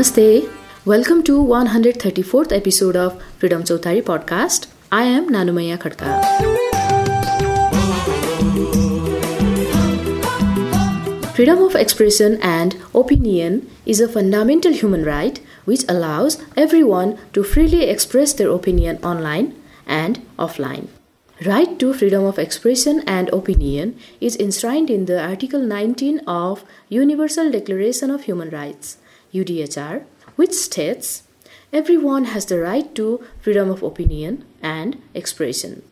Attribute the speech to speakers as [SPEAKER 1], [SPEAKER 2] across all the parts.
[SPEAKER 1] Namaste. Welcome to 134th episode of Freedom Chautari podcast. I am Nanumaya Khadka. Freedom of expression and opinion is a fundamental human right which allows everyone to freely express their opinion online and offline. Right to freedom of expression and opinion is enshrined in the Article 19 of Universal Declaration of Human Rights, UDHR, which states everyone has the right to freedom of opinion and expression.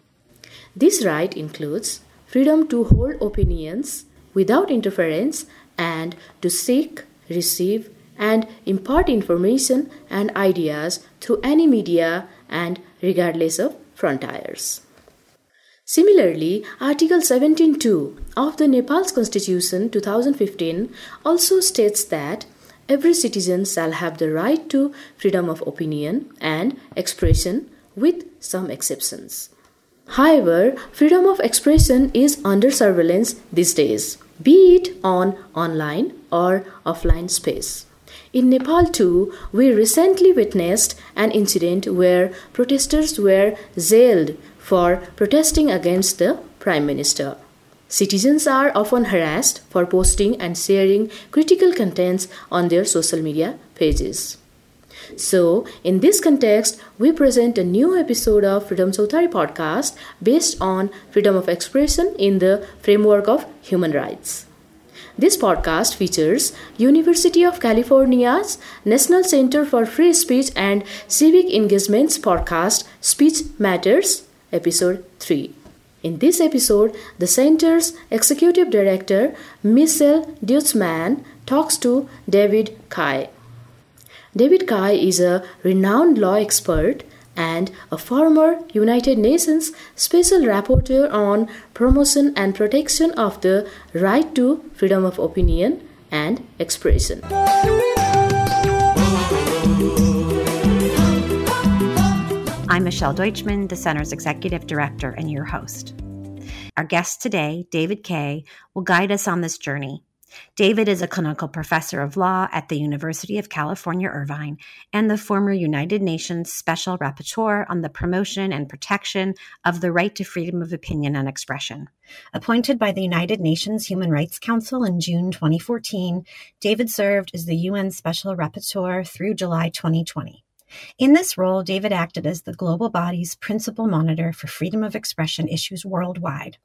[SPEAKER 1] This right includes freedom to hold opinions without interference and to seek, receive, and impart information and ideas through any media and regardless of frontiers. Similarly, Article 17.2 of the Nepal's Constitution 2015 also states that every citizen shall have the right to freedom of opinion and expression with some exceptions. However, freedom of expression is under surveillance these days, be it on online or offline space. In Nepal, too, we recently witnessed an incident where protesters were jailed for protesting against the Prime Minister. Citizens are often harassed for posting and sharing critical contents on their social media pages. So, in this context, we present a new episode of Freedom Chautari podcast based on freedom of expression in the framework of human rights. This podcast features University of California's National Center for Free Speech and Civic Engagement's podcast Speech Matters episode 3. In this episode, the center's executive director, Michelle Deutchman, talks to David Kaye. David Kaye is a renowned law expert and a former United Nations Special Rapporteur on promotion and protection of the right to freedom of opinion and expression.
[SPEAKER 2] I'm Michelle Deutchman, the Center's Executive Director and your host. Our guest today, David Kaye, will guide us on this journey. David is a clinical professor of law at the University of California, Irvine, and the former United Nations Special Rapporteur on the promotion and protection of the right to freedom of opinion and expression. Appointed by the United Nations Human Rights Council in June 2014, David served as the UN Special Rapporteur through July 2020. In this role, David acted as the global body's principal monitor for freedom of expression issues worldwide.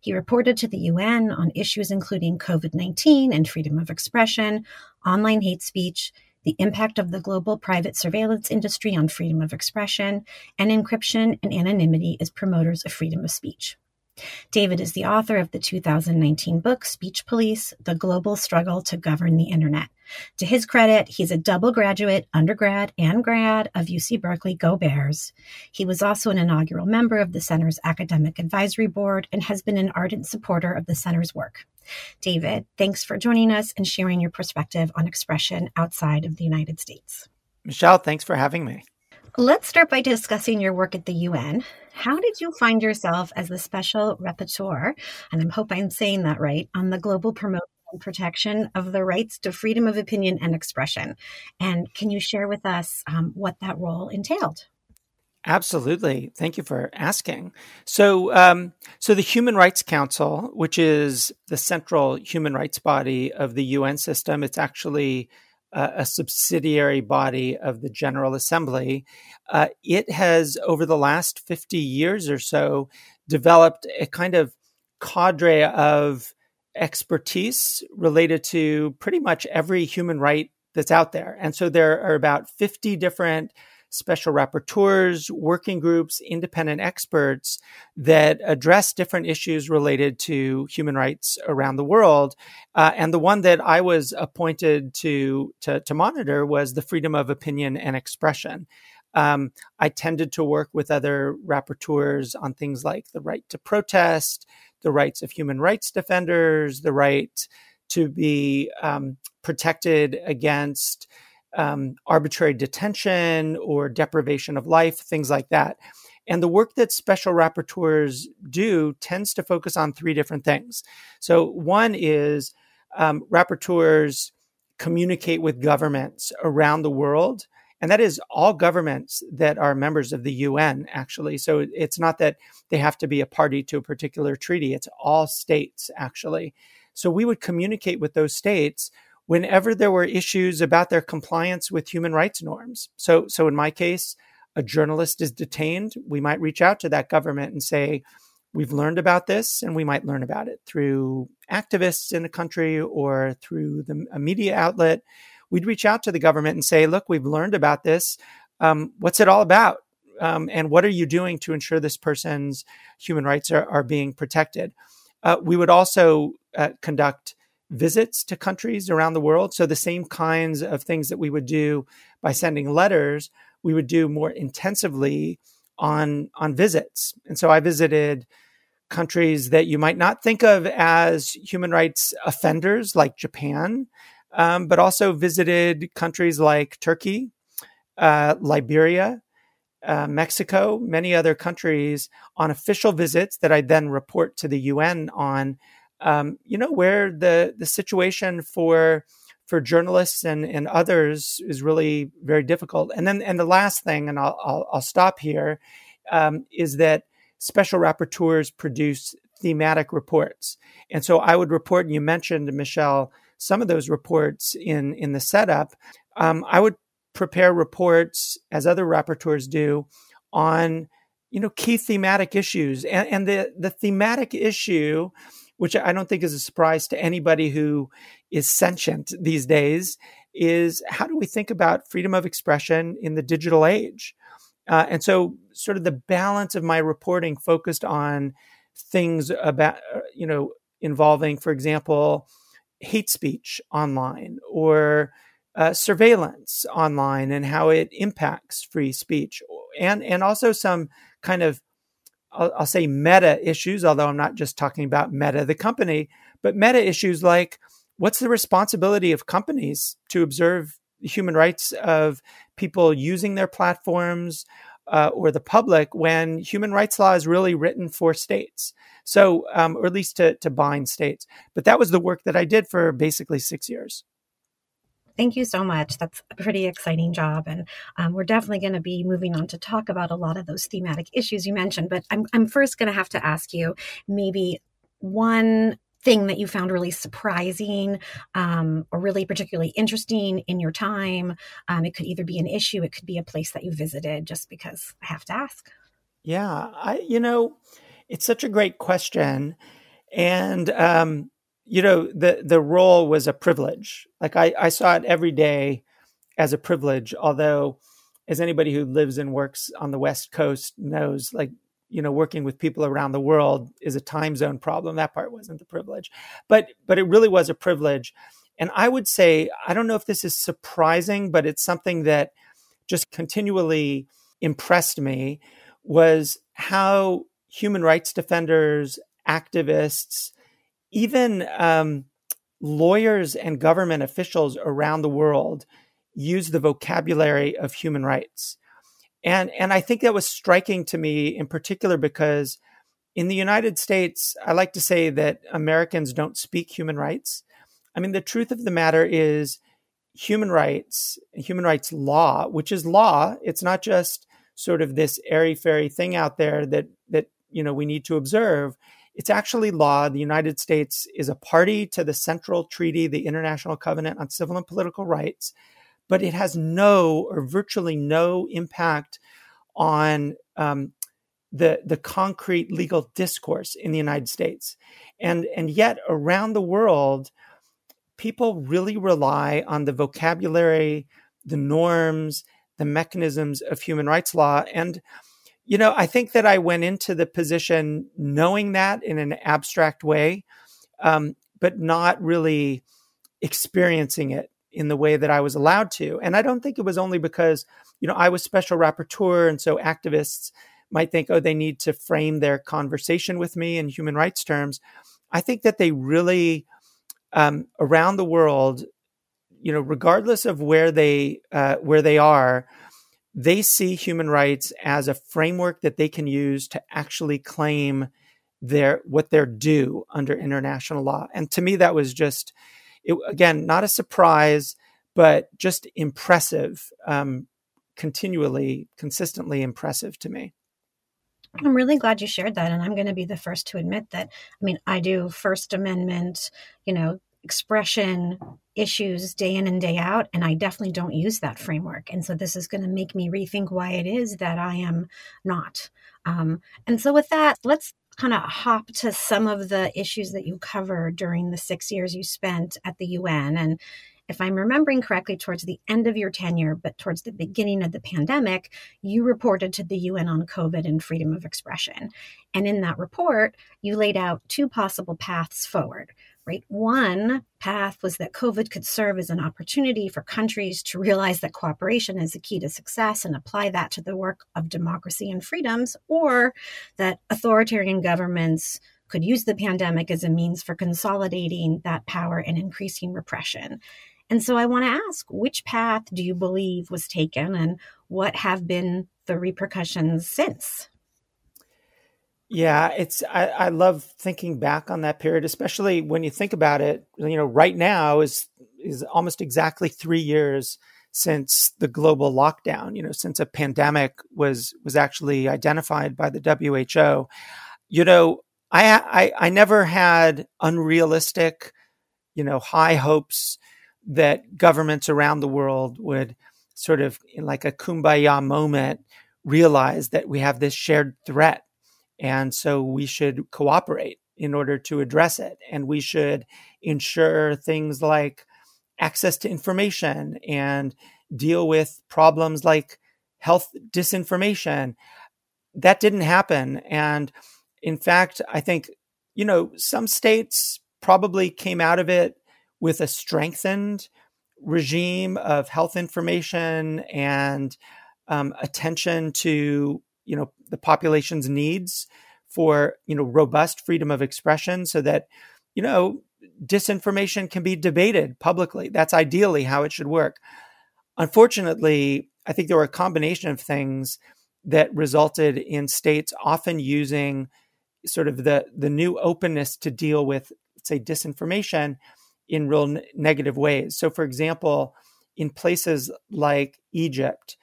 [SPEAKER 2] He reported to the UN on issues including COVID 19 and freedom of expression, online hate speech, the impact of the global private surveillance industry on freedom of expression, and encryption and anonymity as promoters of freedom of speech. David is the author of the 2019 book Speech Police The Global Struggle to Govern the Internet. To his credit, he's a double graduate, undergrad, and grad of UC Berkeley Go Bears. He was also an inaugural member of the Center's Academic Advisory Board and has been an ardent supporter of the Center's work. David, thanks for joining us and sharing your perspective on expression outside of the United States.
[SPEAKER 3] Michelle, thanks for having me.
[SPEAKER 2] Let's start by discussing your work at the UN. How did you find yourself as the special rapporteur, and I hope I'm saying that right, on the global promotion and protection of the rights to freedom of opinion and expression? And can you share with us um, what that role entailed?
[SPEAKER 3] Absolutely. Thank you for asking. So, um, so the Human Rights Council, which is the central human rights body of the UN system, it's actually a subsidiary body of the General Assembly. Uh, it has, over the last 50 years or so, developed a kind of cadre of expertise related to pretty much every human right that's out there. And so there are about 50 different special rapporteurs, working groups, independent experts that address different issues related to human rights around the world. Uh, and the one that I was appointed to, to, to monitor was the freedom of opinion and expression. Um, I tended to work with other rapporteurs on things like the right to protest, the rights of human rights defenders, the right to be um, protected against um, arbitrary detention or deprivation of life, things like that. And the work that special rapporteurs do tends to focus on three different things. So, one is um, rapporteurs communicate with governments around the world. And that is all governments that are members of the UN, actually. So it's not that they have to be a party to a particular treaty, it's all states, actually. So we would communicate with those states whenever there were issues about their compliance with human rights norms. So, so in my case, a journalist is detained, we might reach out to that government and say, We've learned about this, and we might learn about it through activists in the country or through the, a media outlet. We'd reach out to the government and say, Look, we've learned about this. Um, what's it all about? Um, and what are you doing to ensure this person's human rights are, are being protected? Uh, we would also uh, conduct visits to countries around the world. So, the same kinds of things that we would do by sending letters, we would do more intensively on, on visits. And so, I visited countries that you might not think of as human rights offenders, like Japan, um, but also visited countries like Turkey, uh, Liberia, uh, Mexico, many other countries on official visits that I then report to the UN on um, you know, where the the situation for for journalists and, and others is really very difficult. And then and the last thing, and I'll I'll, I'll stop here, um, is that special rapporteurs produce thematic reports. And so I would report, and you mentioned Michelle some of those reports in in the setup. Um, I would prepare reports as other rapporteurs do on you know key thematic issues and, and the the thematic issue which I don't think is a surprise to anybody who is sentient these days, is how do we think about freedom of expression in the digital age? Uh, and so, sort of the balance of my reporting focused on things about, uh, you know, involving, for example, hate speech online or uh, surveillance online and how it impacts free speech, and and also some kind of I'll, I'll say meta issues, although I'm not just talking about Meta, the company, but meta issues like what's the responsibility of companies to observe human rights of people using their platforms uh, or the public when human rights law is really written for states? So um, or at least to, to bind states. But that was the work that i did for basically six years
[SPEAKER 2] Thank you so much. That's a pretty exciting job. And um, we're definitely going to be moving on to talk about a lot of those thematic issues you mentioned. But I'm, I'm first going to have to ask you maybe one thing that you found really surprising um, or really particularly interesting in your time. Um, it could either be an issue, it could be a place that you visited, just because I have to ask.
[SPEAKER 3] Yeah, I, you know, it's such a great question. And, um, you know the the role was a privilege. Like i i saw it every day as a privilege although as anybody who lives and works on the west coast knows like you know working with people around the world is a time zone problem. That part wasn't the privilege. But but it really was a privilege. And i would say i don't know if this is surprising but it's something that just continually impressed me was how human rights defenders activists even um, lawyers and government officials around the world use the vocabulary of human rights. And, and I think that was striking to me in particular because in the United States, I like to say that Americans don't speak human rights. I mean, the truth of the matter is human rights, human rights law, which is law. It's not just sort of this airy fairy thing out there that, that, you know, we need to observe. It's actually law. The United States is a party to the Central Treaty, the International Covenant on Civil and Political Rights, but it has no or virtually no impact on um, the the concrete legal discourse in the United States, and and yet around the world, people really rely on the vocabulary, the norms, the mechanisms of human rights law, and you know, I think that I went into the position knowing that in an abstract way, um, but not really experiencing it in the way that I was allowed to. And I don't think it was only because, you know, I was special rapporteur. And so activists might think, oh, they need to frame their conversation with me in human rights terms. I think that they really, um, around the world, you know, regardless of where they uh, where they are, they see human rights as a framework that they can use to actually claim their what they're due under international law. And to me, that was just it, again, not a surprise, but just impressive, um, continually, consistently impressive to me.
[SPEAKER 2] I'm really glad you shared that. And I'm going to be the first to admit that, I mean, I do First Amendment, you know, expression issues day in and day out. And I definitely don't use that framework. And so this is going to make me rethink why it is that I am not. Um, and so with that, let's kind of hop to some of the issues that you covered during the six years you spent at the UN. And if I'm remembering correctly, towards the end of your tenure, but towards the beginning of the pandemic, you reported to the UN on COVID and freedom of expression. And in that report, you laid out two possible paths forward. Right. One path was that COVID could serve as an opportunity for countries to realize that cooperation is the key to success and apply that to the work of democracy and freedoms, or that authoritarian governments could use the pandemic as a means for consolidating that power and increasing repression. And so I want to ask which path do you believe was taken and what have been the repercussions since?
[SPEAKER 3] Yeah, it's I, I love thinking back on that period, especially when you think about it. You know, right now is is almost exactly three years since the global lockdown. You know, since a pandemic was was actually identified by the WHO. You know, I I, I never had unrealistic, you know, high hopes that governments around the world would sort of in like a kumbaya moment realize that we have this shared threat and so we should cooperate in order to address it. And we should ensure things like access to information and deal with problems like health disinformation. That didn't happen. And in fact i think you know some states probably came out of it with a strengthened regime of health information and um, attention to you know the population's needs for you know robust freedom of expression so that you know disinformation can be debated publicly that's ideally how it should work unfortunately i think there were a combination of things that resulted in states often using sort of the the new openness to deal with say disinformation in real negative ways. So, for example, in places like Egypt,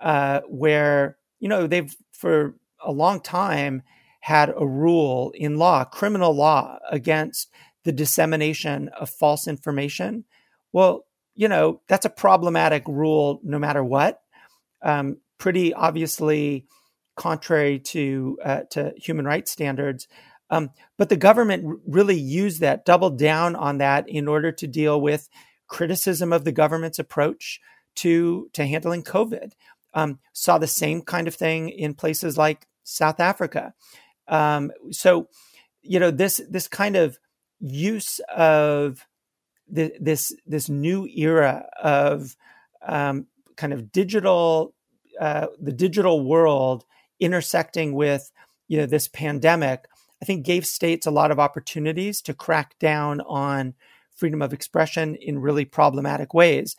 [SPEAKER 3] uh, where you know they've for a long time had a rule in law, criminal law, against the dissemination of false information. Well, you know that's a problematic rule, no matter what. Um, pretty obviously contrary to uh, to human rights standards. Um, but the government really used that, doubled down on that in order to deal with criticism of the government's approach to to handling COVID. Um, saw the same kind of thing in places like South Africa. Um, so, you know, this this kind of use of the, this this new era of um, kind of digital uh, the digital world intersecting with you know this pandemic I think gave states a lot of opportunities to crack down on freedom of expression in really problematic ways.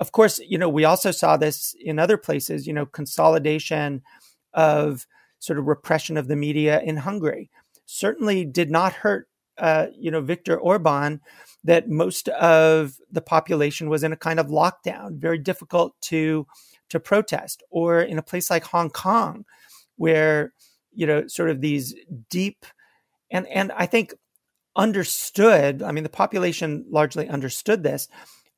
[SPEAKER 3] Of course, you know, we also saw this in other places, you know, consolidation of sort of repression of the media in Hungary certainly did not hurt, uh, you know, Viktor Orban that most of the population was in a kind of lockdown, very difficult to to protest, or in a place like Hong Kong, where you know, sort of these deep and and I think understood. I mean, the population largely understood this.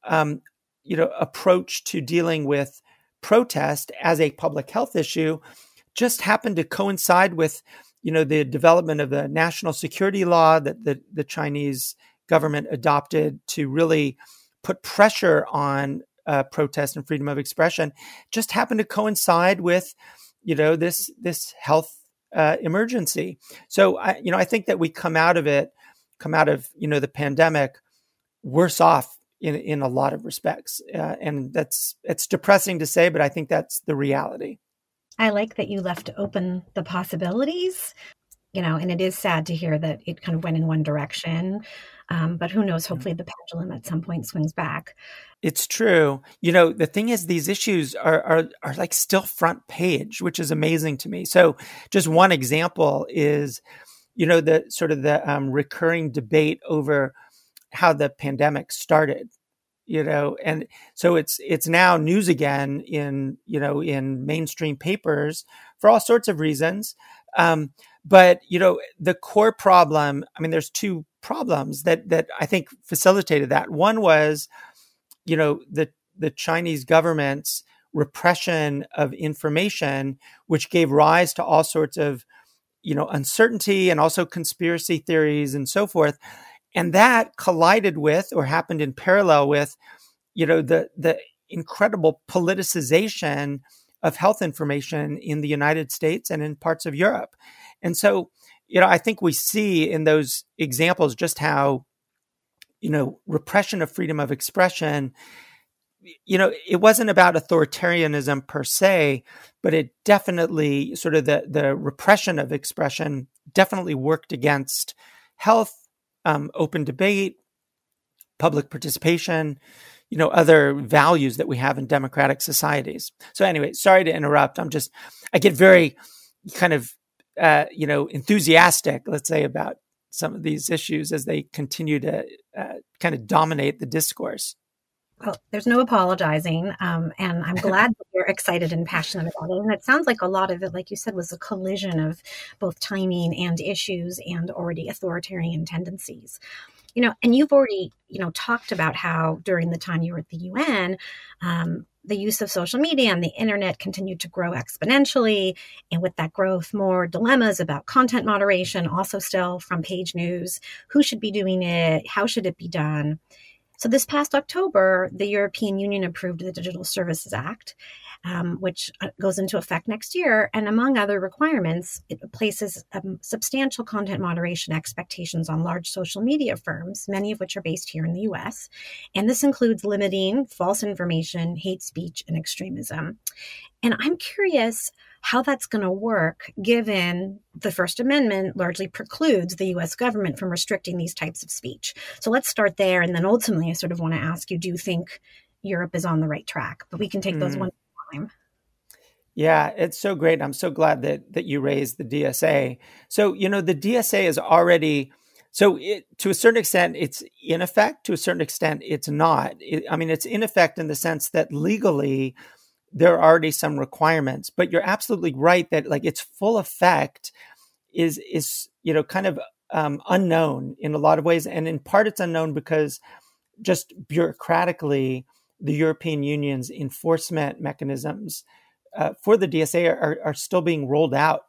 [SPEAKER 3] Um, you know, approach to dealing with protest as a public health issue just happened to coincide with you know the development of the national security law that the, the Chinese government adopted to really put pressure on uh, protest and freedom of expression just happened to coincide with you know this this health uh, emergency. So I, you know, I think that we come out of it, come out of you know the pandemic, worse off in in a lot of respects, uh, and that's it's depressing to say, but I think that's the reality.
[SPEAKER 2] I like that you left open the possibilities, you know, and it is sad to hear that it kind of went in one direction. Um, but who knows? Hopefully, the pendulum at some point swings back.
[SPEAKER 3] It's true. You know, the thing is, these issues are, are are like still front page, which is amazing to me. So, just one example is, you know, the sort of the um, recurring debate over how the pandemic started you know and so it's it's now news again in you know in mainstream papers for all sorts of reasons um, but you know the core problem i mean there's two problems that that i think facilitated that. One was you know the the chinese government's repression of information which gave rise to all sorts of you know uncertainty and also conspiracy theories and so forth and that collided with or happened in parallel with you know the the incredible politicization of health information in the United States and in parts of Europe. And so, you know, I think we see in those examples just how, you know, repression of freedom of expression, you know, it wasn't about authoritarianism per se, but it definitely sort of the the repression of expression definitely worked against health, um, open debate, public participation, you know other values that we have in democratic societies. So anyway sorry to interrupt. I'm just i get very kind of uh, you know enthusiastic let's say about some of these issues as they continue to uh, kind of dominate the discourse
[SPEAKER 2] well, there's no apologizing. Um, and I'm glad that you're excited and passionate about it. And it sounds like a lot of it, like you said, was a collision of both timing and issues and already authoritarian tendencies you know, and you've already, you know, talked about how during the time you were at the UN, um, the use of social media and the internet continued to grow exponentially. And with that growth, more dilemmas about content moderation, also still from page news. Who should be doing it? How should it be done? So, this past October, the European Union approved the Digital Services Act, um, which uh, goes into effect next year. And among other requirements, it places um, substantial content moderation expectations on large social media firms, many of which are based here in the US. And this includes limiting false information, hate speech, and extremism. And I'm curious how that's going to work given the First Amendment largely precludes the US government from restricting these types of speech. So let's start there. And then ultimately, I sort of want to ask you do you think Europe is on the right track? But we can take mm. those one time.
[SPEAKER 3] Yeah, it's so great. I'm so glad that that you raised the DSA. So, you know, the DSA is already so it, to a certain extent it's in effect, to a certain extent it's not. It, I mean, it's in effect in the sense that legally there are already some requirements, but you're absolutely right that like its full effect is is you know kind of um, unknown in a lot of ways, and in part it's unknown because just bureaucratically the European Union's enforcement mechanisms uh, for the DSA are, are still being rolled out.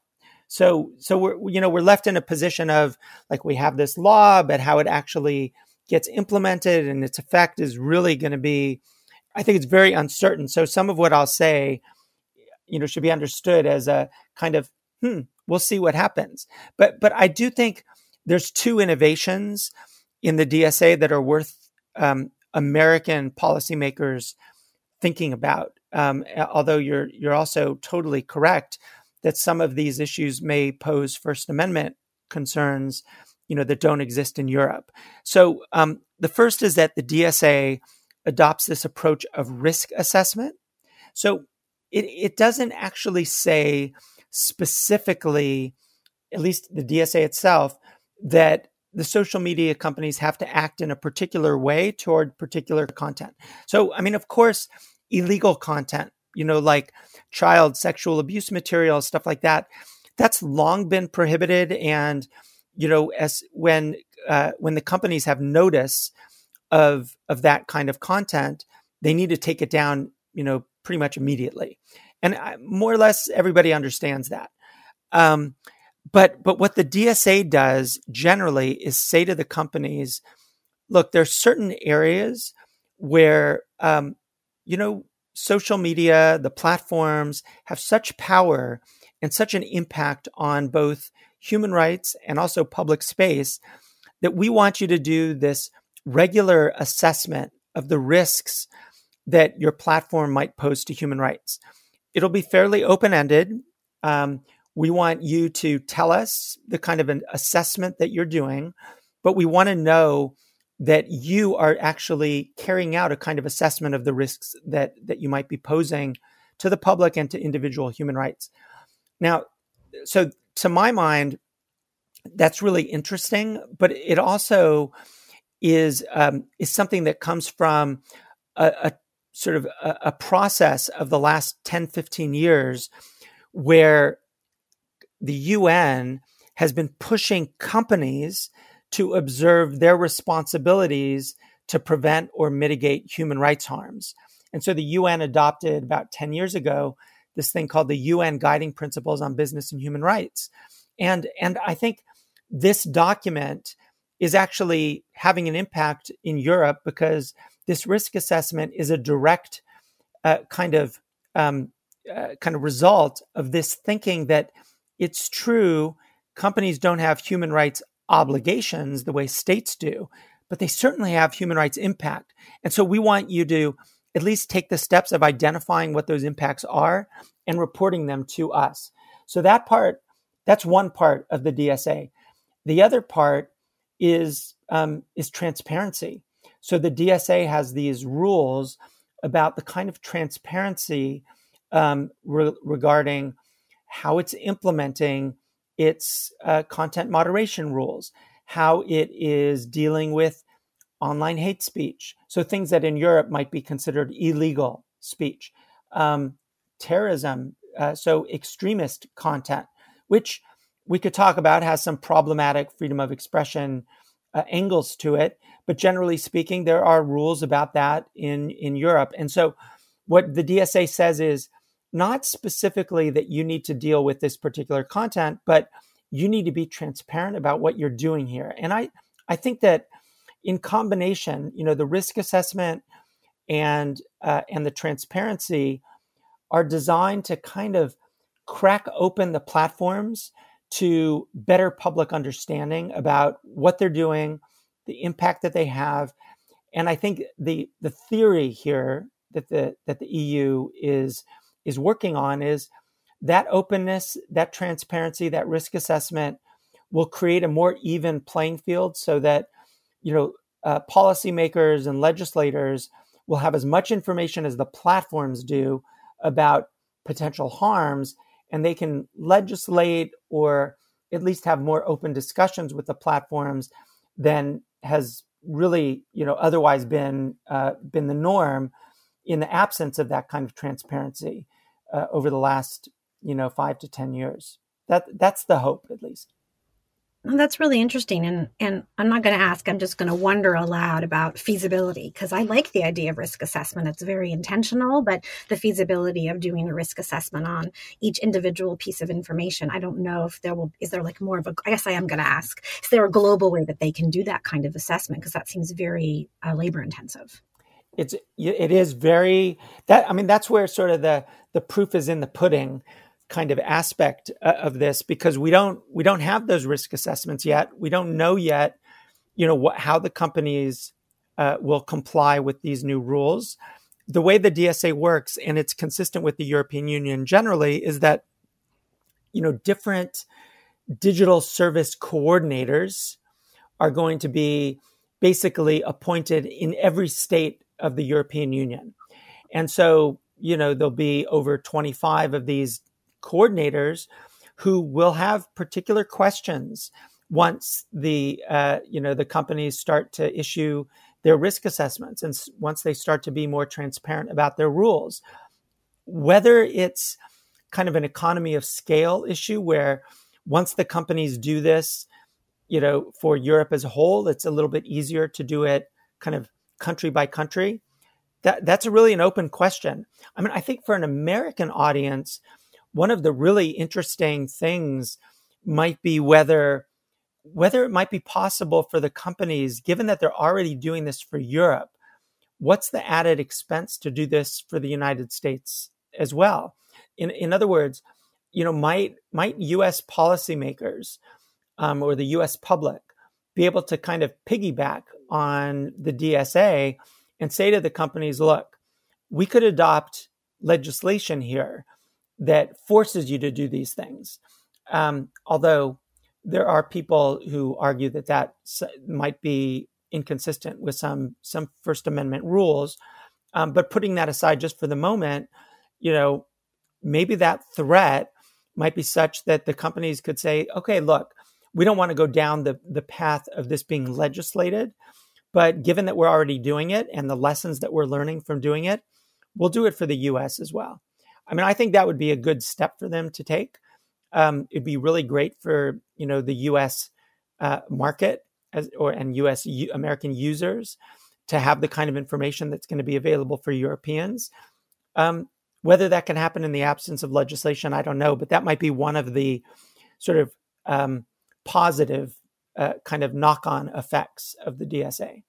[SPEAKER 3] So, so we're you know we're left in a position of like we have this law, but how it actually gets implemented and its effect is really going to be, I think it's very uncertain. So some of what I'll say, you know, should be understood as a kind of hmm, we'll see what happens. But but I do think there's two innovations in the DSA that are worth um, American policymakers thinking about. Um, although you're you're also totally correct that some of these issues may pose First Amendment concerns, you know, that don't exist in Europe. So um, the first is that the DSA adopts this approach of risk assessment. So it, it doesn't actually say specifically, at least the DSA itself, that the social media companies have to act in a particular way toward particular content. So, I mean, of course, illegal content, you know, like child sexual abuse material, stuff like that, that's long been prohibited. And, you know, as when, uh, when the companies have notice of, of that kind of content, they need to take it down, you know, pretty much immediately. And I, more or less everybody understands that. Um, but but what the DSA does generally is say to the companies, look, there's certain areas where um, you know social media, the platforms have such power and such an impact on both human rights and also public space that we want you to do this regular assessment of the risks that your platform might pose to human rights. It'll be fairly open ended. Um, we want you to tell us the kind of an assessment that you're doing, but we want to know that you are actually carrying out a kind of assessment of the risks that that you might be posing to the public and to individual human rights. Now, so to my mind, that's really interesting, but it also is um, is something that comes from a, a sort of a, a, process of the last 10, 15 years where the UN has been pushing companies to observe their responsibilities to prevent or mitigate human rights harms. And so the UN adopted about 10 years ago this thing called the UN Guiding Principles on Business and Human Rights. And, and I think this document is actually having an impact in Europe because this risk assessment is a direct uh, kind of um, uh, kind of result of this thinking that it's true companies don't have human rights obligations the way states do, but they certainly have human rights impact. And so we want you to at least take the steps of identifying what those impacts are and reporting them to us. So that part, that's one part of the DSA. The other part is um, is transparency. So the DSA has these rules about the kind of transparency um, re- regarding how it's implementing its uh, content moderation rules, how it is dealing with online hate speech. So things that in Europe might be considered illegal speech, um, terrorism, uh, so extremist content, which we could talk about has some problematic freedom of expression uh, angles to it. But generally speaking, there are rules about that in, in Europe. And so what the DSA says is not specifically that you need to deal with this particular content, but you need to be transparent about what you're doing here. And I, I think that in combination, you know, the risk assessment and uh, and the transparency are designed to kind of crack open the platforms to better public understanding about what they're doing, the impact that they have. And I think the the theory here that the that the EU is is working on is that openness, that transparency, that risk assessment will create a more even playing field so that you know uh, policymakers and legislators will have as much information as the platforms do about potential harms and they can legislate or at least have more open discussions with the platforms than has really you know otherwise been uh, been the norm in the absence of that kind of transparency uh, over the last you know five to ten years that that's the hope at least
[SPEAKER 2] well, that's really interesting. And, and I'm not going to ask, I'm just going to wonder aloud about feasibility because I like the idea of risk assessment. It's very intentional, but the feasibility of doing a risk assessment on each individual piece of information, I don't know if there will, is there like more of a, I guess I am going to ask, is there a global way that they can do that kind of assessment? Because that seems very uh, labor intensive.
[SPEAKER 3] It's, it is very, that, I mean, that's where sort of the, the proof is in the pudding kind of aspect uh, of this because we don't we don't have those risk assessments yet. We don't know yet, you know, what, how the companies uh, will comply with these new rules. The way the DSA works, and it's consistent with the European Union generally, is that you know different digital service coordinators are going to be basically appointed in every state of the European Union. And so, you know, there'll be over 25 of these coordinators who will have particular questions once the uh, you know the companies start to issue their risk assessments and once they start to be more transparent about their rules whether it's kind of an economy of scale issue where once the companies do this you know for Europe as a whole it's a little bit easier to do it kind of country by country that that's a really an open question i mean i think for an american audience one of the really interesting things might be whether whether it might be possible for the companies, given that they're already doing this for Europe, what's the added expense to do this for the United States as well? In in other words, you know, might might U.S. policymakers um, or the U.S. public be able to kind of piggyback on the DSA and say to the companies, look, we could adopt legislation here that forces you to do these things. Um, although there are people who argue that that might be inconsistent with some some First Amendment rules. Um, but putting that aside just for the moment, you know, maybe that threat might be such that the companies could say, okay, look, we don't want to go down the, the path of this being legislated, But given that we're already doing it and the lessons that we're learning from doing it, we'll do it for the US as well. I mean, I think that would be a good step for them to take. Um, it'd be really great for you know the U.S. Uh, market as, or and U.S. U, American users to have the kind of information that's going to be available for Europeans. Um, whether that can happen in the absence of legislation, I don't know, but that might be one of the sort of um, positive uh, kind of knock-on effects of the DSA.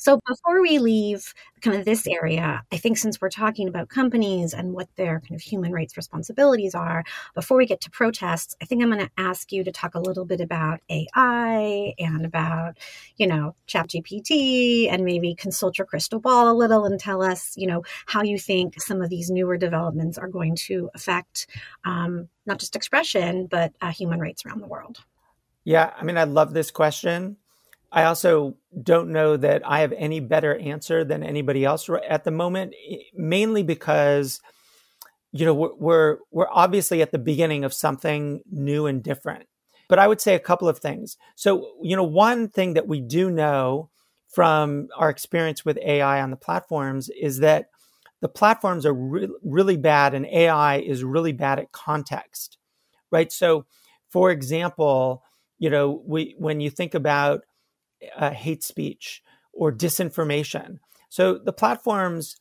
[SPEAKER 2] So before we leave kind of this area, I think since we're talking about companies and what their kind of human rights responsibilities are, before we get to protests, I think I'm going to ask you to talk a little bit about AI and about, you know, ChatGPT and maybe consult your crystal ball a little and tell us, you know, how you think some of these newer developments are going to affect um, not just expression, but uh, human rights around the world.
[SPEAKER 3] Yeah, I mean, I love this question. I also don't know that I have any better answer than anybody else at the moment, mainly because you know we're, we're obviously at the beginning of something new and different. But I would say a couple of things. So, you know, one thing that we do know from our experience with AI on the platforms is that the platforms are re- really bad and AI is really bad at context. Right? So, for example, you know, we when you think about uh, hate speech or disinformation. So the platforms,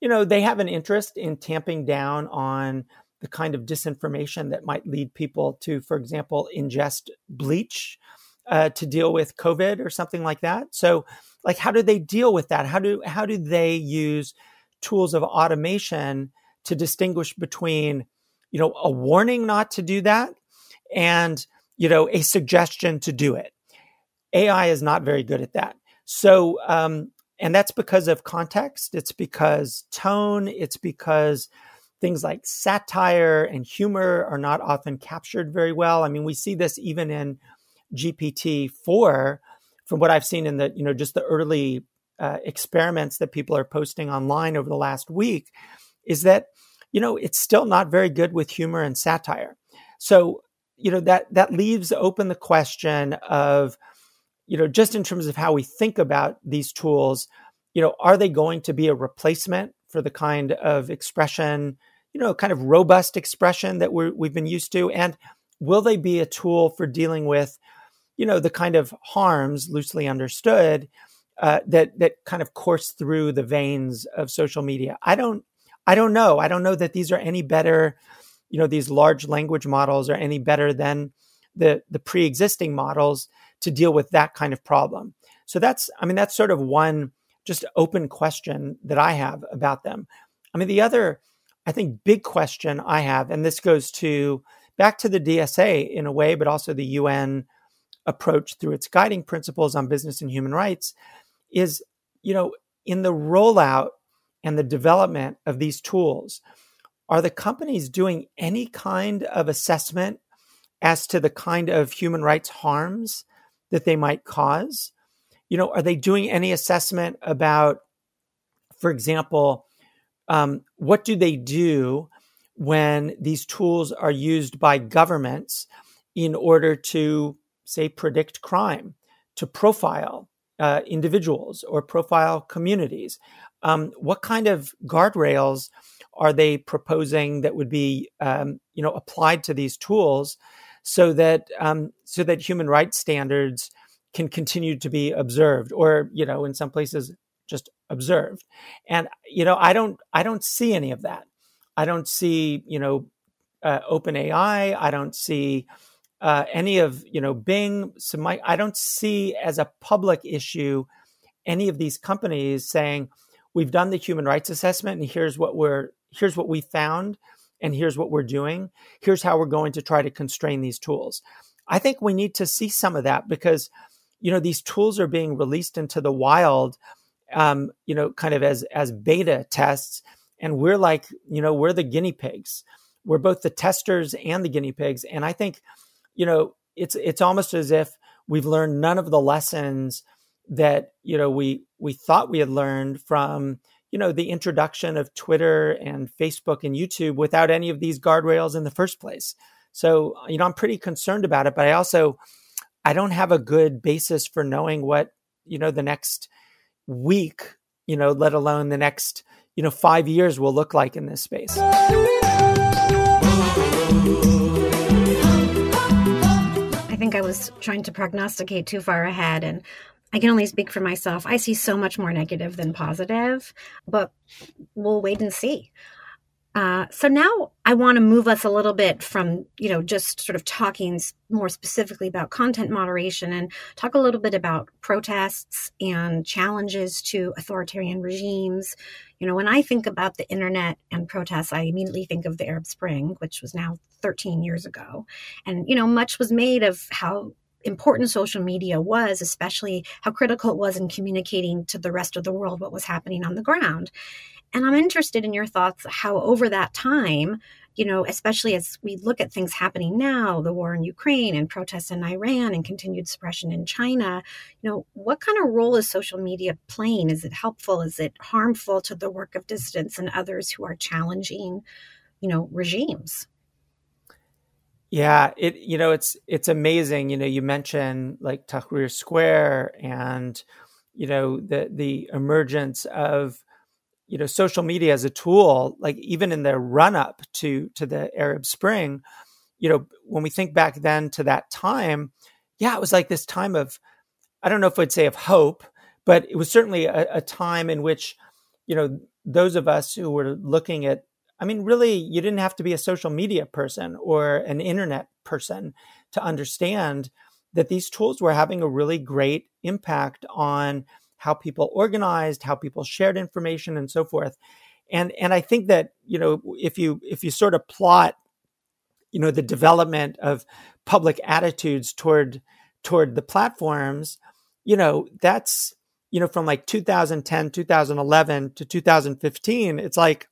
[SPEAKER 3] you know, they have an interest in tamping down on the kind of disinformation that might lead people to, for example, ingest bleach uh, to deal with COVID or something like that. So, like, how do they deal with that? How do how do they use tools of automation to distinguish between, you know, a warning not to do that and you know a suggestion to do it? AI is not very good at that. So, um, and that's because of context. It's because tone. It's because things like satire and humor are not often captured very well. I mean, we see this even in GPT four, from what I've seen in the you know just the early uh, experiments that people are posting online over the last week, is that you know it's still not very good with humor and satire. So you know that that leaves open the question of you know, just in terms of how we think about these tools, you know, are they going to be a replacement for the kind of expression, you know, kind of robust expression that we we've been used to? And will they be a tool for dealing with, you know, the kind of harms loosely understood uh, that that kind of course through the veins of social media? I don't, I don't know. I don't know that these are any better, you know, these large language models are any better than the the pre-existing models to deal with that kind of problem. So that's, I mean, that's sort of one just open question that I have about them. I mean, the other, I think, big question I have, and this goes to back to the DSA in a way, but also the UN approach through its guiding principles on business and human rights, is, you know, in the rollout and the development of these tools, are the companies doing any kind of assessment as to the kind of human rights harms that they might cause? You know, are they doing any assessment about, for example, um, what do they do when these tools are used by governments in order to, say, predict crime, to profile uh, individuals or profile communities? Um, what kind of guardrails are they proposing that would be, um, you know, applied to these tools so that um, so that human rights standards can continue to be observed, or you know, in some places just observed. And you know, I don't I don't see any of that. I don't see you know uh, OpenAI. I don't see uh, any of you know Bing. So my, I don't see as a public issue any of these companies saying we've done the human rights assessment and here's what we're here's what we found and here's what we're doing. Here's how we're going to try to constrain these tools. I think we need to see some of that because, you know, these tools are being released into the wild, um, you know, kind of as as beta tests, and we're like, you know, we're the guinea pigs. We're both the testers and the guinea pigs, and I think, you know, it's it's almost as if we've learned none of the lessons that you know we we thought we had learned from you know, the introduction of Twitter and Facebook and YouTube without any of these guardrails in the first place. So, uh, you know, I'm pretty concerned about it, but I also I don't have a good basis for knowing what you know the next week, you know, let alone the next you know five years will look like in this space.
[SPEAKER 2] I think I was trying to prognosticate too far ahead and I can only speak for myself. I see so much more negative than positive, but we'll wait and see. Uh, so now I want to move us a little bit from, you know, just sort of talking more specifically about content moderation and talk a little bit about protests and challenges to authoritarian regimes. You know, when I think about the internet and protests, I immediately think of the Arab Spring, which was now 13 years ago. And, you know, much was made of how important social media was, especially how critical it was in communicating to the rest of the world what was happening on the ground. And I'm interested in your thoughts how over that time, you know, especially as we look at things happening now, the war in Ukraine and protests in Iran and continued suppression in China, you know, what kind of role is social media playing? Is it helpful? Is it harmful to the work of dissidents and others who are challenging, you know, regimes?
[SPEAKER 3] Yeah, it you know it's it's amazing. You know, you mentioned like Tahrir Square and you know the the emergence of you know social media as a tool like even in the run up to to the arab spring you know when we think back then to that time yeah it was like this time of i don't know if i'd say of hope but it was certainly a, a time in which you know those of us who were looking at i mean really you didn't have to be a social media person or an internet person to understand that these tools were having a really great impact on how people organized, how people shared information, and so forth. And and I think that you know if you if you sort of plot, you know, the development of public attitudes toward toward the platforms, you know, that's you know from like 2010, 2011 to 2015, it's like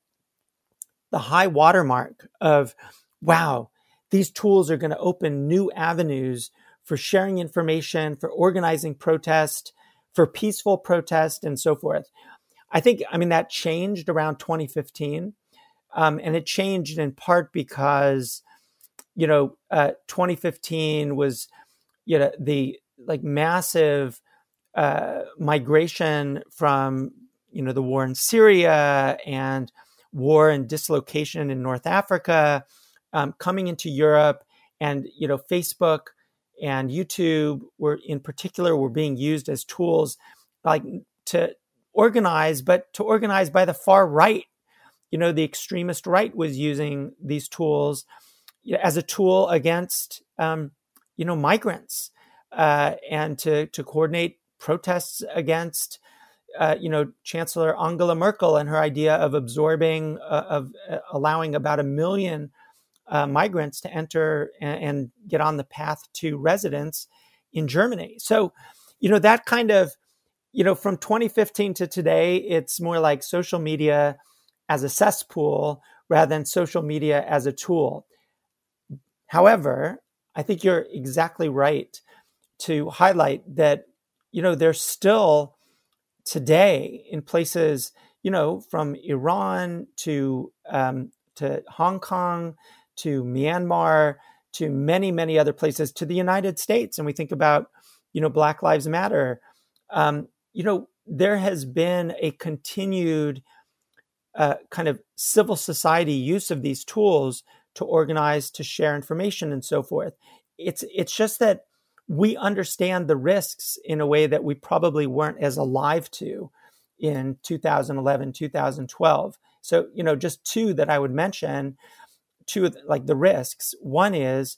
[SPEAKER 3] the high watermark of wow, these tools are going to open new avenues for sharing information, for organizing protest, for peaceful protest and so forth. I think, I mean, that changed around 2015. Um, and it changed in part because, you know, uh, 2015 was, you know, the like massive uh, migration from, you know, the war in Syria and war and dislocation in North Africa um, coming into Europe. And, you know, Facebook and YouTube were in particular were being used as tools like to organize, but to organize by the far right. You know, the extremist right was using these tools as a tool against, um, you know, migrants uh, and to to coordinate protests against, uh, you know, Chancellor Angela Merkel and her idea of absorbing, uh, of uh, allowing about a million uh, migrants to enter and, and, get on the path to residence in Germany. So, you know, that kind of, you know, from 2015 to today, it's more like social media as a cesspool rather than social media as a tool. However, I think you're exactly right to highlight that, you know, there's still today in places, you know, from Iran to um, to Hong Kong to Myanmar, to many, many other places, to the United States. And we think about, you know, Black Lives Matter. Um, you know, there has been a continued uh, kind of civil society use of these tools to organize, to share information, and so forth. It's it's just that we understand the risks in a way that we probably weren't as alive to in 2011, 2012. So, you know, just two that I would mention two like the risks. One is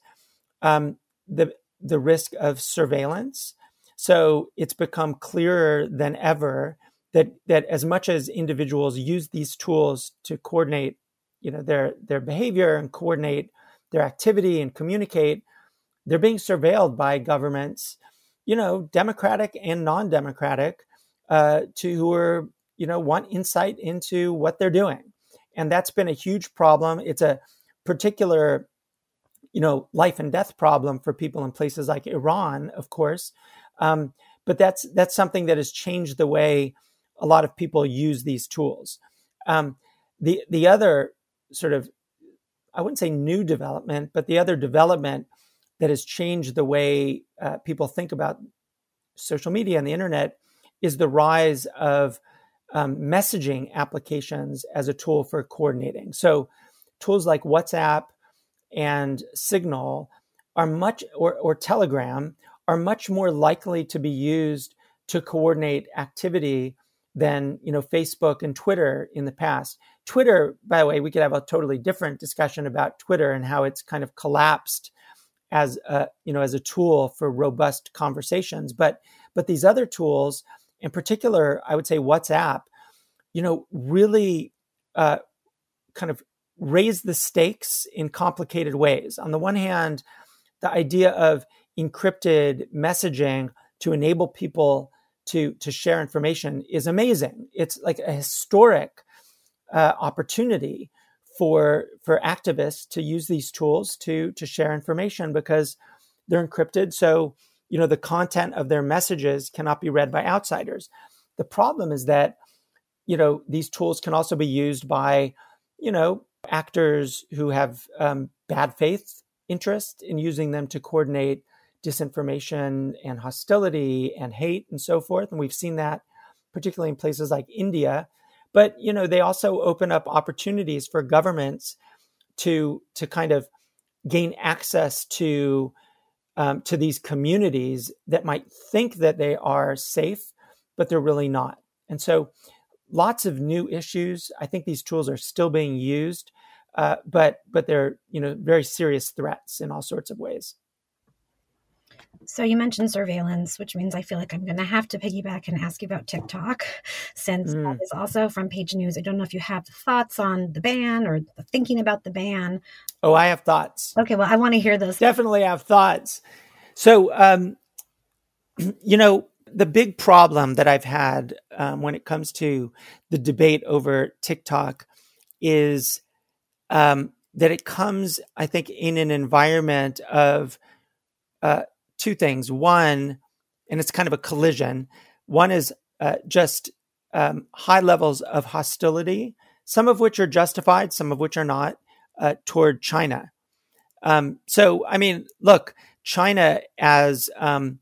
[SPEAKER 3] um, the the risk of surveillance. So it's become clearer than ever that that as much as individuals use these tools to coordinate, you know, their their behavior and coordinate their activity and communicate, they're being surveilled by governments, you know, democratic and non-democratic, uh, to who are you know want insight into what they're doing, and that's been a huge problem. It's a particular you know life and death problem for people in places like Iran, of course. Um, but that's that's something that has changed the way a lot of people use these tools. Um, the the other sort of I wouldn't say new development, but the other development that has changed the way uh, people think about social media and the internet is the rise of um, messaging applications as a tool for coordinating. So, tools like WhatsApp and Signal are much, or, or Telegram, are much more likely to be used to coordinate activity than you know Facebook and Twitter in the past. Twitter, by the way, we could have a totally different discussion about Twitter and how it's kind of collapsed as a you know as a tool for robust conversations. But but these other tools, in particular, I would say WhatsApp, you know, really uh, kind of raise the stakes in complicated ways. On the one hand, the idea of encrypted messaging to enable people to to share information is amazing. It's like a historic uh, opportunity for for activists to use these tools to to share information because they're encrypted. So you know the content of their messages cannot be read by outsiders. The problem is that you know these tools can also be used by you know actors who have um, bad faith interest in using them to coordinate disinformation and hostility and hate and so forth. And we've seen that particularly in places like India. But you know, they also open up opportunities for governments to to kind of gain access to um, to these communities that might think that they are safe, but they're really not. And so, lots of new issues. I think these tools are still being used, uh, but but they're you know very serious threats in all sorts of ways.
[SPEAKER 2] So you mentioned surveillance, which means I feel like I'm going to have to piggyback and ask you about TikTok, since mm. that is also from Page News. I don't know if you have thoughts on the ban or the thinking about the ban.
[SPEAKER 3] Oh, I have thoughts.
[SPEAKER 2] Okay, well, I want to hear those.
[SPEAKER 3] Definitely have thoughts. So, um, you know, the big problem that I've had um, when it comes to the debate over TikTok is um, that it comes, I think, in an environment of uh, two things. One, and it's kind of a collision. One is uh, just um, high levels of hostility, some of which are justified, some of which are not, uh, toward China. Um, so, I mean, look, China as um,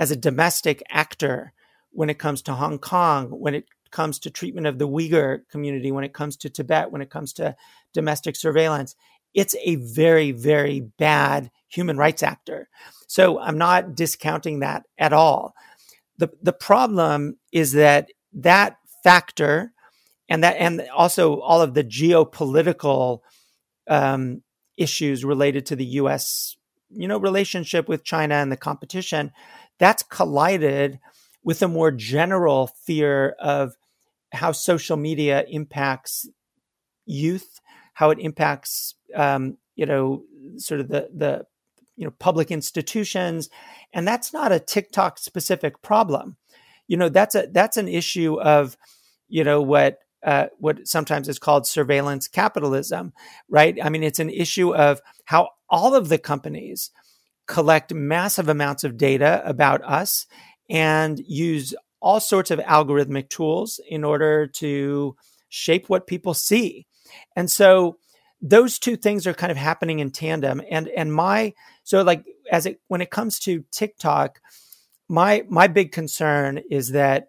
[SPEAKER 3] as a domestic actor when it comes to Hong Kong, when it comes to treatment of the Uyghur community, when it comes to Tibet, when it comes to domestic surveillance, it's a very, very bad human rights actor. So I'm not discounting that at all. The, the problem is that that factor and that and also all of the geopolitical um, issues related to the U.S. you know relationship with China and the competition that's collided with a more general fear of how social media impacts youth, how it impacts um, you know sort of the the you know public institutions and that's not a tiktok specific problem. You know that's a that's an issue of you know what uh, what sometimes is called surveillance capitalism right? I mean it's an issue of how all of the companies collect massive amounts of data about us and use all sorts of algorithmic tools in order to shape what people see. And so those two things are kind of happening in tandem. And and my so like as it when it comes to TikTok my my big concern is that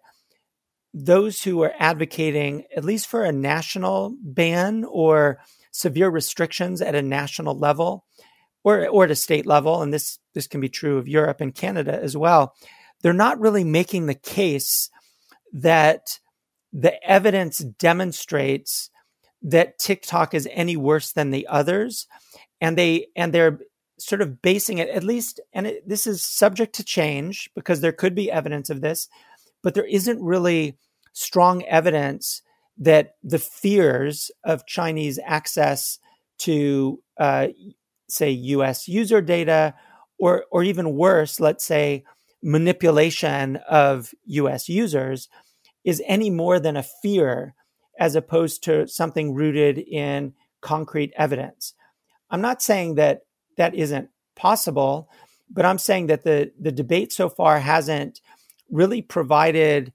[SPEAKER 3] those who are advocating at least for a national ban or severe restrictions at a national level or or at a state level and this this can be true of Europe and Canada as well they're not really making the case that the evidence demonstrates that TikTok is any worse than the others, and they and they're sort of basing it at least, and it, this is subject to change because there could be evidence of this, but there isn't really strong evidence that the fears of Chinese access to, uh, say, U.S. user data, or or even worse, let's say, manipulation of U.S. users, is any more than a fear as opposed to something rooted in concrete evidence. I'm not saying that that isn't possible, but I'm saying that the, the debate so far hasn't really provided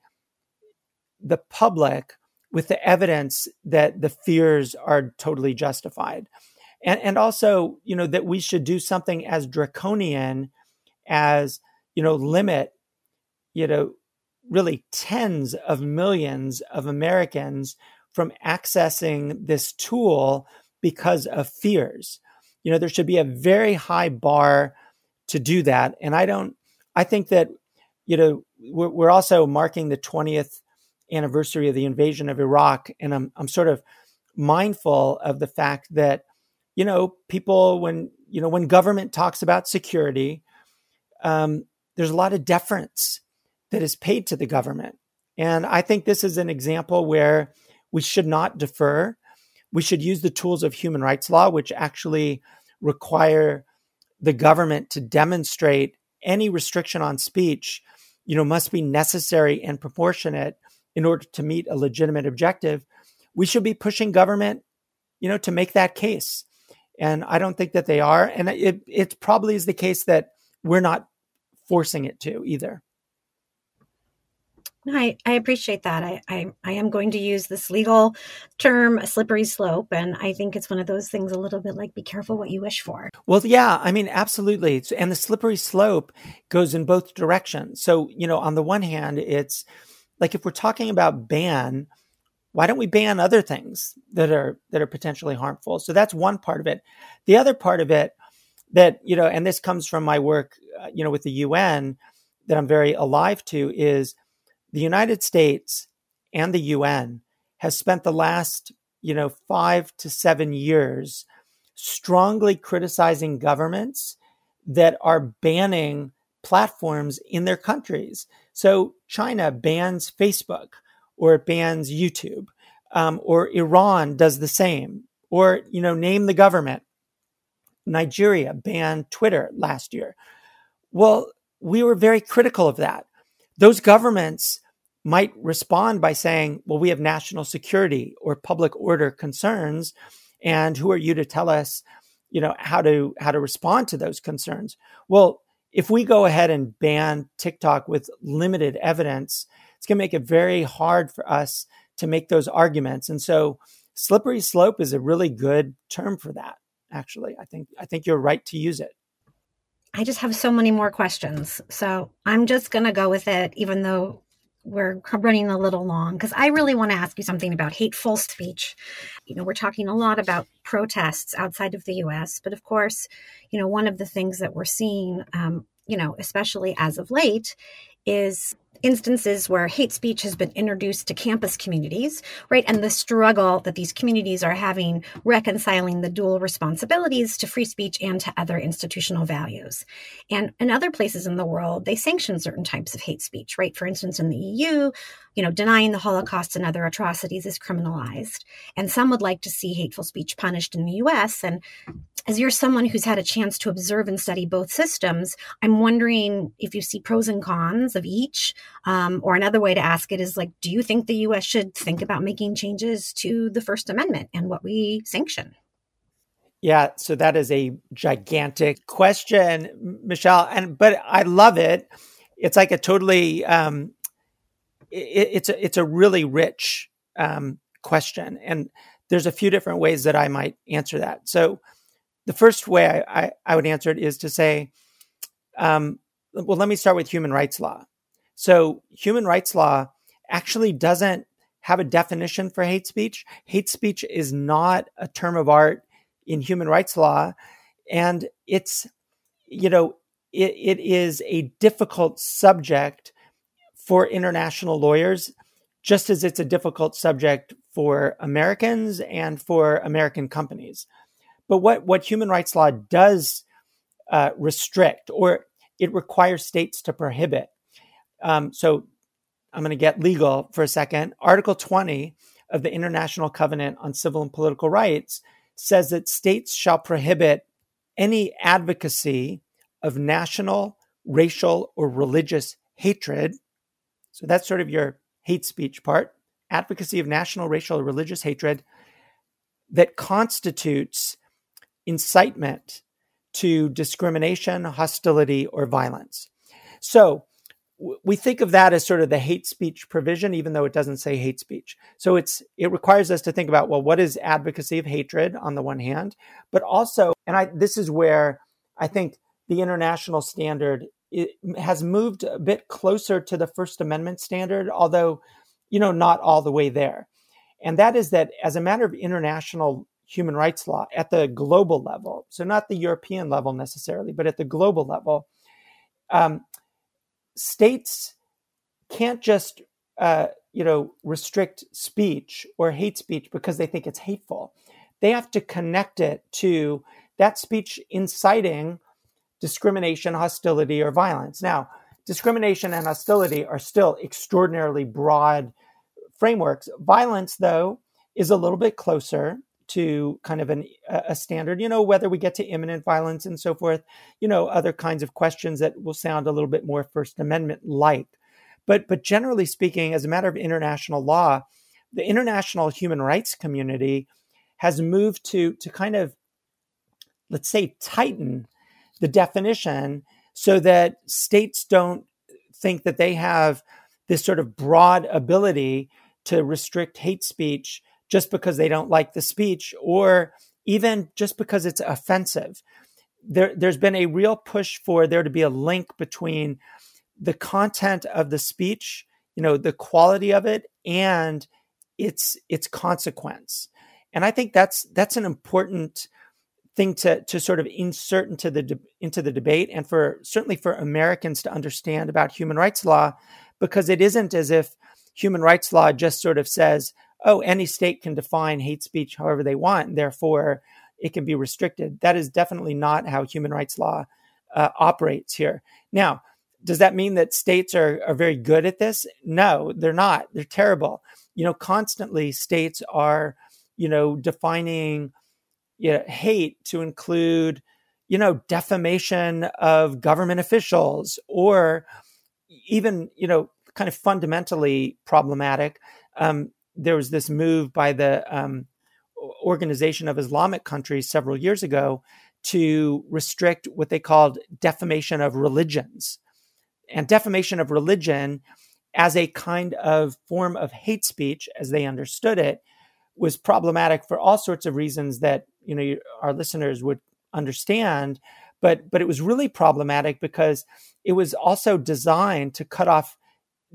[SPEAKER 3] the public with the evidence that the fears are totally justified. And, and also, you know, that we should do something as draconian as, you know, limit you know, really tens of millions of Americans from accessing this tool because of fears. You know, there should be a very high bar to do that. And I don't, I think that, you know, we're, we're also marking the 20th anniversary of the invasion of Iraq. And I'm, I'm sort of mindful of the fact that, you know, people, when, you know, when government talks about security, um, there's a lot of deference that is paid to the government. And I think this is an example where we should not defer. We should use the tools of human rights law, which actually require the government to demonstrate any restriction on speech, you know, must be necessary and proportionate in order to meet a legitimate objective. We should be pushing government, you know, to make that case. And I don't think that they are. And it, it probably is the case that we're not forcing it to either.
[SPEAKER 2] I, I appreciate that. I, I, I am going to use this legal term, slippery slope. And I think it's one of those things a little bit like be careful what you wish for.
[SPEAKER 3] Well, yeah, I mean, absolutely. And the slippery slope goes in both directions. So, you know, on the one hand, it's like if we're talking about ban, why don't we ban other things that are that are potentially harmful? So that's one part of it. The other part of it that, you know, and this comes from my work, uh, you know, with the UN that I'm very alive to is the United States and the UN has spent the last, you know, five to seven years strongly criticizing governments that are banning platforms in their countries. So China bans Facebook or it bans YouTube, um, or Iran does the same, or, you know, name the government. Nigeria banned Twitter last year. Well, we were very critical of that. Those governments might respond by saying, well, we have national security or public order concerns. And who are you to tell us, you know, how to, how to respond to those concerns? Well, if we go ahead and ban TikTok with limited evidence, it's going to make it very hard for us to make those arguments. And so slippery slope is a really good term for that. Actually, I think, I think you're right to use it.
[SPEAKER 2] I just have so many more questions. So I'm just going to go with it, even though we're running a little long because I really want to ask you something about hateful speech. You know, we're talking a lot about protests outside of the US, but of course, you know, one of the things that we're seeing, um, you know, especially as of late, is instances where hate speech has been introduced to campus communities, right? And the struggle that these communities are having reconciling the dual responsibilities to free speech and to other institutional values. And in other places in the world, they sanction certain types of hate speech, right? For instance, in the EU, you know, denying the Holocaust and other atrocities is criminalized. And some would like to see hateful speech punished in the US. And as you're someone who's had a chance to observe and study both systems, I'm wondering if you see pros and cons of each. Um, or another way to ask it is like, do you think the US should think about making changes to the First Amendment and what we sanction?
[SPEAKER 3] Yeah, so that is a gigantic question, Michelle, and but I love it. It's like a totally um, it, it's a it's a really rich um, question, and there's a few different ways that I might answer that. So, the first way I, I, I would answer it is to say, um, well, let me start with human rights law. So, human rights law actually doesn't have a definition for hate speech. Hate speech is not a term of art in human rights law, and it's you know it, it is a difficult subject for international lawyers, just as it's a difficult subject for Americans and for American companies. But what, what human rights law does uh, restrict, or it requires states to prohibit. Um, so I'm going to get legal for a second. Article 20 of the International Covenant on Civil and Political Rights says that states shall prohibit any advocacy of national, racial, or religious hatred so that's sort of your hate speech part advocacy of national, racial, or religious hatred that constitutes incitement to discrimination, hostility, or violence. So we think of that as sort of the hate speech provision, even though it doesn't say hate speech. So it's it requires us to think about well, what is advocacy of hatred on the one hand, but also, and I this is where I think the international standard has moved a bit closer to the First Amendment standard, although, you know, not all the way there. And that is that as a matter of international human rights law at the global level, so not the European level necessarily, but at the global level, um, states can't just uh, you know restrict speech or hate speech because they think it's hateful. They have to connect it to that speech inciting discrimination, hostility, or violence. Now, discrimination and hostility are still extraordinarily broad frameworks. Violence, though, is a little bit closer to kind of an, a standard, you know, whether we get to imminent violence and so forth, you know, other kinds of questions that will sound a little bit more First Amendment like. But, but generally speaking, as a matter of international law, the international human rights community has moved to, to kind of, let's say, tighten the definition so that states don't think that they have this sort of broad ability to restrict hate speech just because they don't like the speech or even just because it's offensive. There, there's been a real push for there to be a link between the content of the speech, you know, the quality of it, and its its consequence. And I think that's that's an important thing to to sort of insert into the de- into the debate, and for certainly for Americans to understand about human rights law, because it isn't as if human rights law just sort of says, oh, any state can define hate speech however they want, and therefore it can be restricted. That is definitely not how human rights law uh, operates here. Now, does that mean that states are, are very good at this? No, they're not. They're terrible. You know, constantly states are, you know, defining you know, hate to include, you know, defamation of government officials or even, you know, kind of fundamentally problematic. Um, there was this move by the um, Organization of Islamic Countries several years ago to restrict what they called defamation of religions and defamation of religion as a kind of form of hate speech as they understood it was problematic for all sorts of reasons that you know our listeners would understand but but it was really problematic because it was also designed to cut off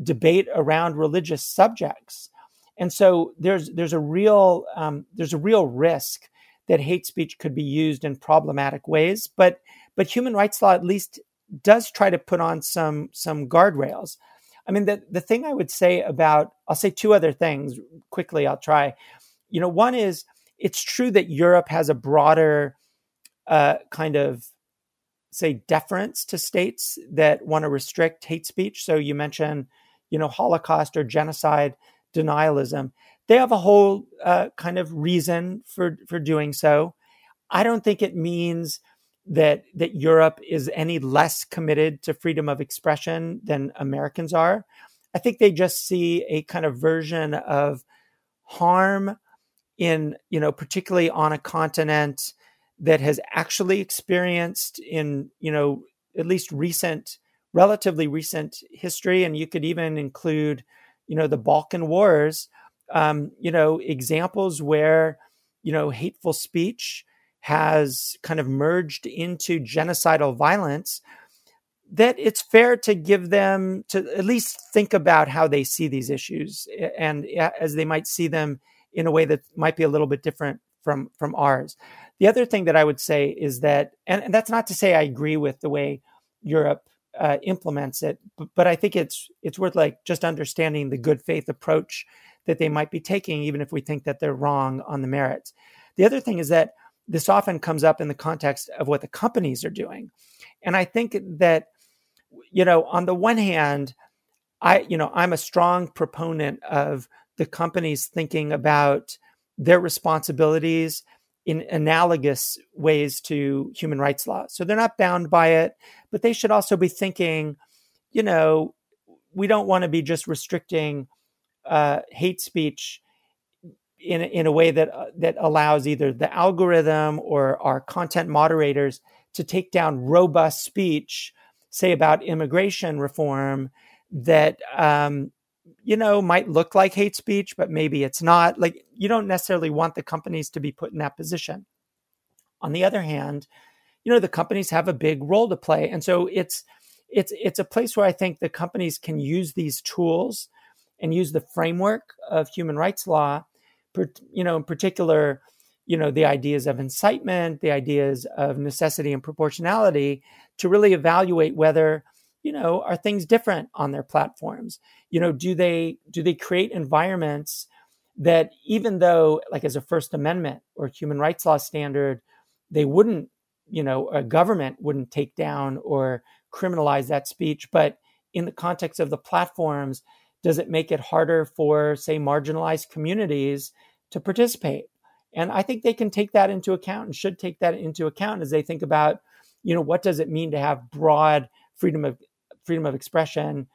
[SPEAKER 3] debate around religious subjects and so there's there's a real um, there's a real risk that hate speech could be used in problematic ways but but human rights law at least does try to put on some some guardrails. I mean, the the thing I would say about I'll say two other things quickly. I'll try. You know, one is it's true that Europe has a broader uh, kind of say deference to states that want to restrict hate speech. So you mentioned, you know, Holocaust or genocide denialism. They have a whole uh, kind of reason for for doing so. I don't think it means that that Europe is any less committed to freedom of expression than Americans are. I think they just see a kind of version of harm in, you know, particularly on a continent that has actually experienced in, you know, at least recent, relatively recent history, and you could even include, you know, the Balkan Wars, um, you know, examples where, you know, hateful speech has kind of merged into genocidal violence, that it's fair to give them to at least think about how they see these issues and as they might see them in a way that might be a little bit different from from ours. The other thing that I would say is that, and, and that's not to say I agree with the way Europe uh, implements it, but, but I think it's it's worth like just understanding the good faith approach that they might be taking, even if we think that they're wrong on the merits. The other thing is that this often comes up in the context of what the companies are doing. And I think that, you know, on the one hand, I, you know, I'm a strong proponent of the companies thinking about their responsibilities in analogous ways to human rights law. So they're not bound by it, but they should also be thinking, you know, we don't want to be just restricting uh, hate speech in in a way that uh, that allows either the algorithm or our content moderators to take down robust speech, say about immigration reform, that um, you know might look like hate speech, but maybe it's not. Like you don't necessarily want the companies to be put in that position. On the other hand, you know the companies have a big role to play, and so it's it's it's a place where I think the companies can use these tools and use the framework of human rights law, you know, in particular, you know, the ideas of incitement, the ideas of necessity and proportionality to really evaluate whether, you know, are things different on their platforms? You know, do they do they create environments that even though like as a first amendment or human rights law standard, they wouldn't, you know, a government wouldn't take down or criminalize that speech, but in the context of the platforms, does it make it harder for, say, marginalized communities to participate? And I think they can take that into account and should take that into account as they think about, you know, what does it mean to have broad freedom of freedom of expression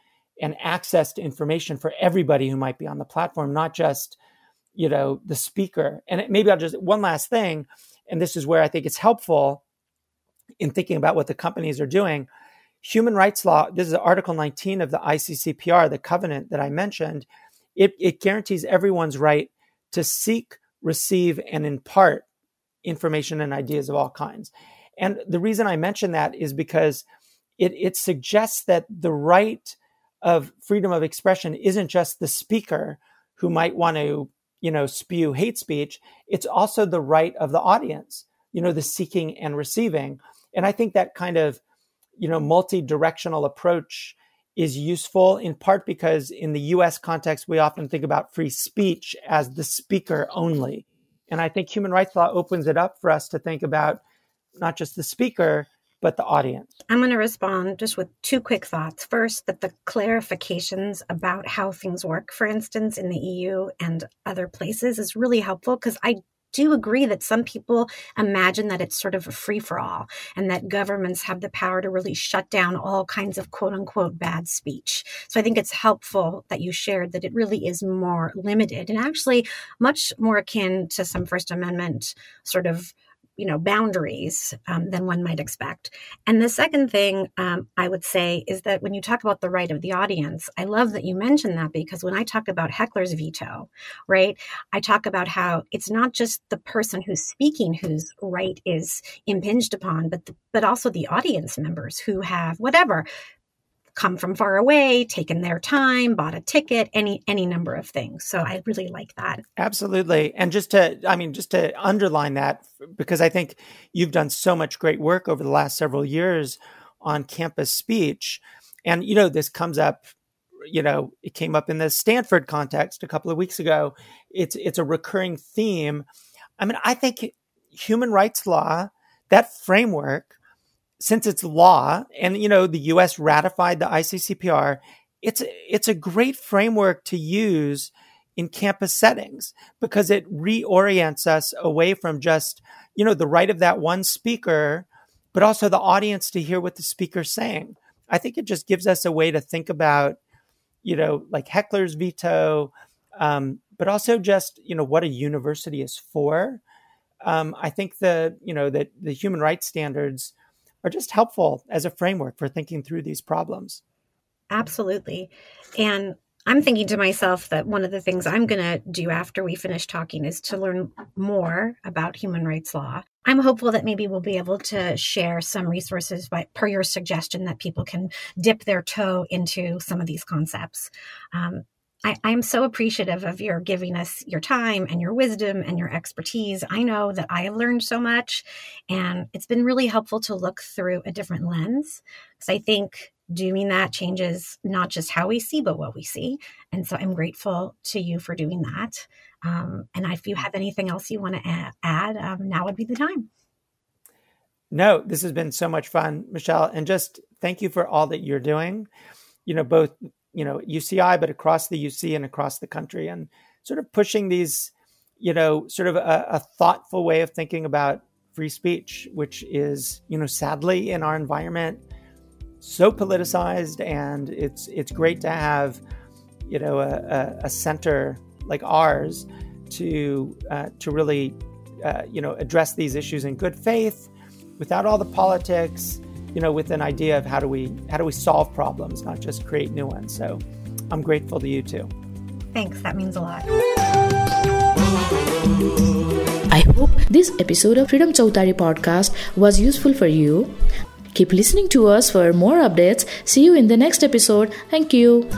[SPEAKER 3] and access to information for everybody who might be on the platform, not just, you know, the speaker. And maybe I'll just one last thing, and this is where I think it's helpful in thinking about what the companies are doing human rights law, this is Article 19 of the ICCPR, the covenant that I mentioned, it, it guarantees everyone's right to seek, receive, and impart information and ideas of all kinds. And the reason I mention that is because it, it suggests that the right of freedom of expression isn't just the speaker who might want to, you know, spew hate speech. It's also the right of the audience, you know, the seeking and receiving. And I think that kind of you know multi-directional approach is useful in part because in the US context we often think about free speech as the speaker only and i think human rights law opens it up for us to think about not just the speaker but the audience.
[SPEAKER 2] I'm going to respond just with two quick thoughts. First, that the clarifications about how things work, for instance, in the EU and other places, is really helpful because I do agree that some people imagine that it's sort of a free for all and that governments have the power to really shut down all kinds of quote unquote bad speech. So I think it's helpful that you shared that it really is more limited and actually much more akin to some First Amendment sort of you know boundaries um, than one might expect. And the second thing um, i would say is that when you talk about the right of the audience i love that you mentioned that because when i talk about heckler's veto right i talk about how it's not just the person who's speaking whose right is impinged upon but the, but also the audience members who have whatever come from far away, taken their time, bought a ticket, any any number of things. So I really like that.
[SPEAKER 3] Absolutely. And just to I mean just to underline that because I think you've done so much great work over the last several years on campus speech. And you know this comes up you know it came up in the Stanford context a couple of weeks ago. It's it's a recurring theme. I mean I think human rights law that framework since it's law and you know the US ratified the ICCPR, it's it's a great framework to use in campus settings because it reorients us away from just, you know, the right of that one speaker, but also the audience to hear what the speaker's saying. I think it just gives us a way to think about, you know, like heckler's veto, um, but also just, you know, what a university is for. Um, I think the, you know, that the human rights standards are just helpful as a framework for thinking through these problems.
[SPEAKER 2] Absolutely. And I'm thinking to myself that one of the things I'm going to do after we finish talking is to learn more about human rights law. I'm hopeful that maybe we'll be able to share some resources by, per your suggestion that people can dip their toe into some of these concepts. Um, I, I'm so appreciative of your giving us your time and your wisdom and your expertise. I know that I have learned so much, and it's been really helpful to look through a different lens because I think doing that changes not just how we see, but what we see. And so I'm grateful to you for doing that. Um, and if you have anything else you want to add, um, now would be the time.
[SPEAKER 3] No, this has been so much fun, Michelle. And just thank you for all that you're doing. You know, both you know UCI, but across the UC and across the country, and sort of pushing these, you know, sort of a, a thoughtful way of thinking about free speech, which is, you know, sadly in our environment so politicized, and it's it's great to have, you know, a, a center like ours to uh, to really, uh, you know, address these issues in good faith, without all the politics, you know, with an idea of how do we how do we solve problems, not just create new ones. So I'm grateful to you too.
[SPEAKER 2] Thanks. That means a lot.
[SPEAKER 1] I hope this episode of Freedom Chautari podcast was useful for you. Keep listening to us for more updates. See you in the next episode. Thank you.